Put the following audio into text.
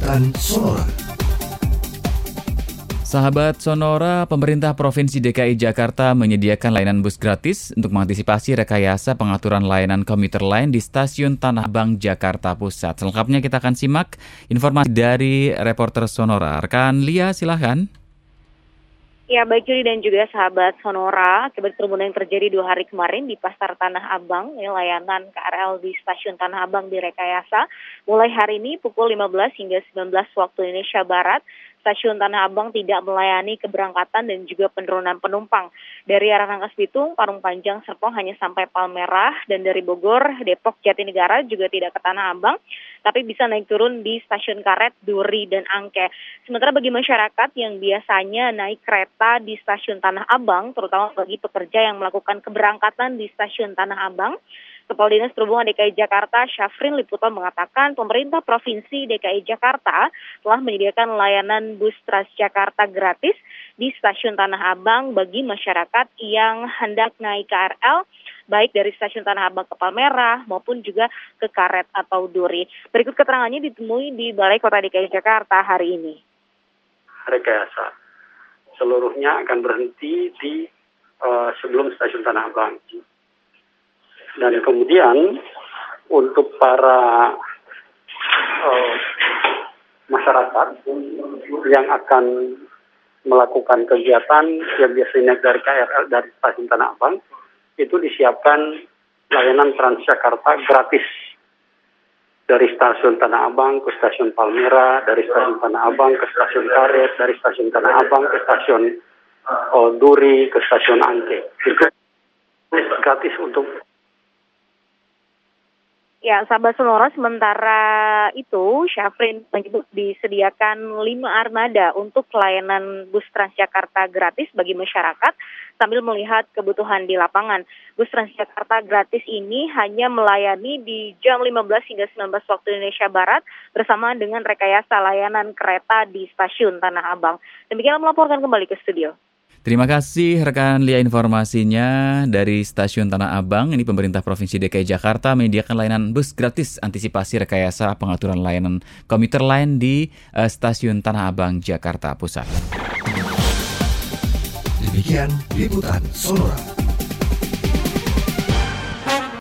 Liputan Sonora. Sahabat Sonora, pemerintah Provinsi DKI Jakarta menyediakan layanan bus gratis untuk mengantisipasi rekayasa pengaturan layanan komuter lain di stasiun Tanah Abang, Jakarta Pusat. Selengkapnya kita akan simak informasi dari reporter Sonora. Rekan Lia, silahkan. Ya, baik Juli dan juga sahabat Sonora, akibat kerumunan yang terjadi dua hari kemarin di Pasar Tanah Abang, ya, layanan KRL di Stasiun Tanah Abang direkayasa mulai hari ini pukul 15 hingga 19 waktu Indonesia Barat stasiun Tanah Abang tidak melayani keberangkatan dan juga penurunan penumpang. Dari arah Rangkas Bitung, Parung Panjang, Serpong hanya sampai Palmerah dan dari Bogor, Depok, Jatinegara juga tidak ke Tanah Abang, tapi bisa naik turun di stasiun Karet, Duri, dan Angke. Sementara bagi masyarakat yang biasanya naik kereta di stasiun Tanah Abang, terutama bagi pekerja yang melakukan keberangkatan di stasiun Tanah Abang, Kepala Dinas Perhubungan DKI Jakarta, Syafrin Liputan mengatakan pemerintah Provinsi DKI Jakarta telah menyediakan layanan bus Transjakarta gratis di stasiun Tanah Abang bagi masyarakat yang hendak naik KRL baik dari stasiun Tanah Abang ke Palmerah maupun juga ke Karet atau Duri. Berikut keterangannya ditemui di Balai Kota DKI Jakarta hari ini. Rekayasa seluruhnya akan berhenti di uh, sebelum stasiun Tanah Abang dan kemudian untuk para uh, masyarakat yang akan melakukan kegiatan yang biasanya dari KRL dari stasiun Tanah Abang itu disiapkan layanan Transjakarta gratis dari stasiun Tanah Abang ke stasiun Palmera, dari stasiun Tanah Abang ke stasiun Karet, dari stasiun Tanah Abang ke stasiun uh, Duri, ke stasiun Angke. Itu gratis untuk Ya, sahabat Sonora, sementara itu Syafrin menyebut disediakan lima armada untuk pelayanan bus Transjakarta gratis bagi masyarakat sambil melihat kebutuhan di lapangan. Bus Transjakarta gratis ini hanya melayani di jam 15 hingga 19 waktu Indonesia Barat bersama dengan rekayasa layanan kereta di stasiun Tanah Abang. Demikian melaporkan kembali ke studio. Terima kasih rekan Lia informasinya dari Stasiun Tanah Abang. Ini pemerintah Provinsi DKI Jakarta menyediakan layanan bus gratis antisipasi rekayasa pengaturan layanan komuter lain di uh, Stasiun Tanah Abang, Jakarta Pusat. Demikian liputan Sonora.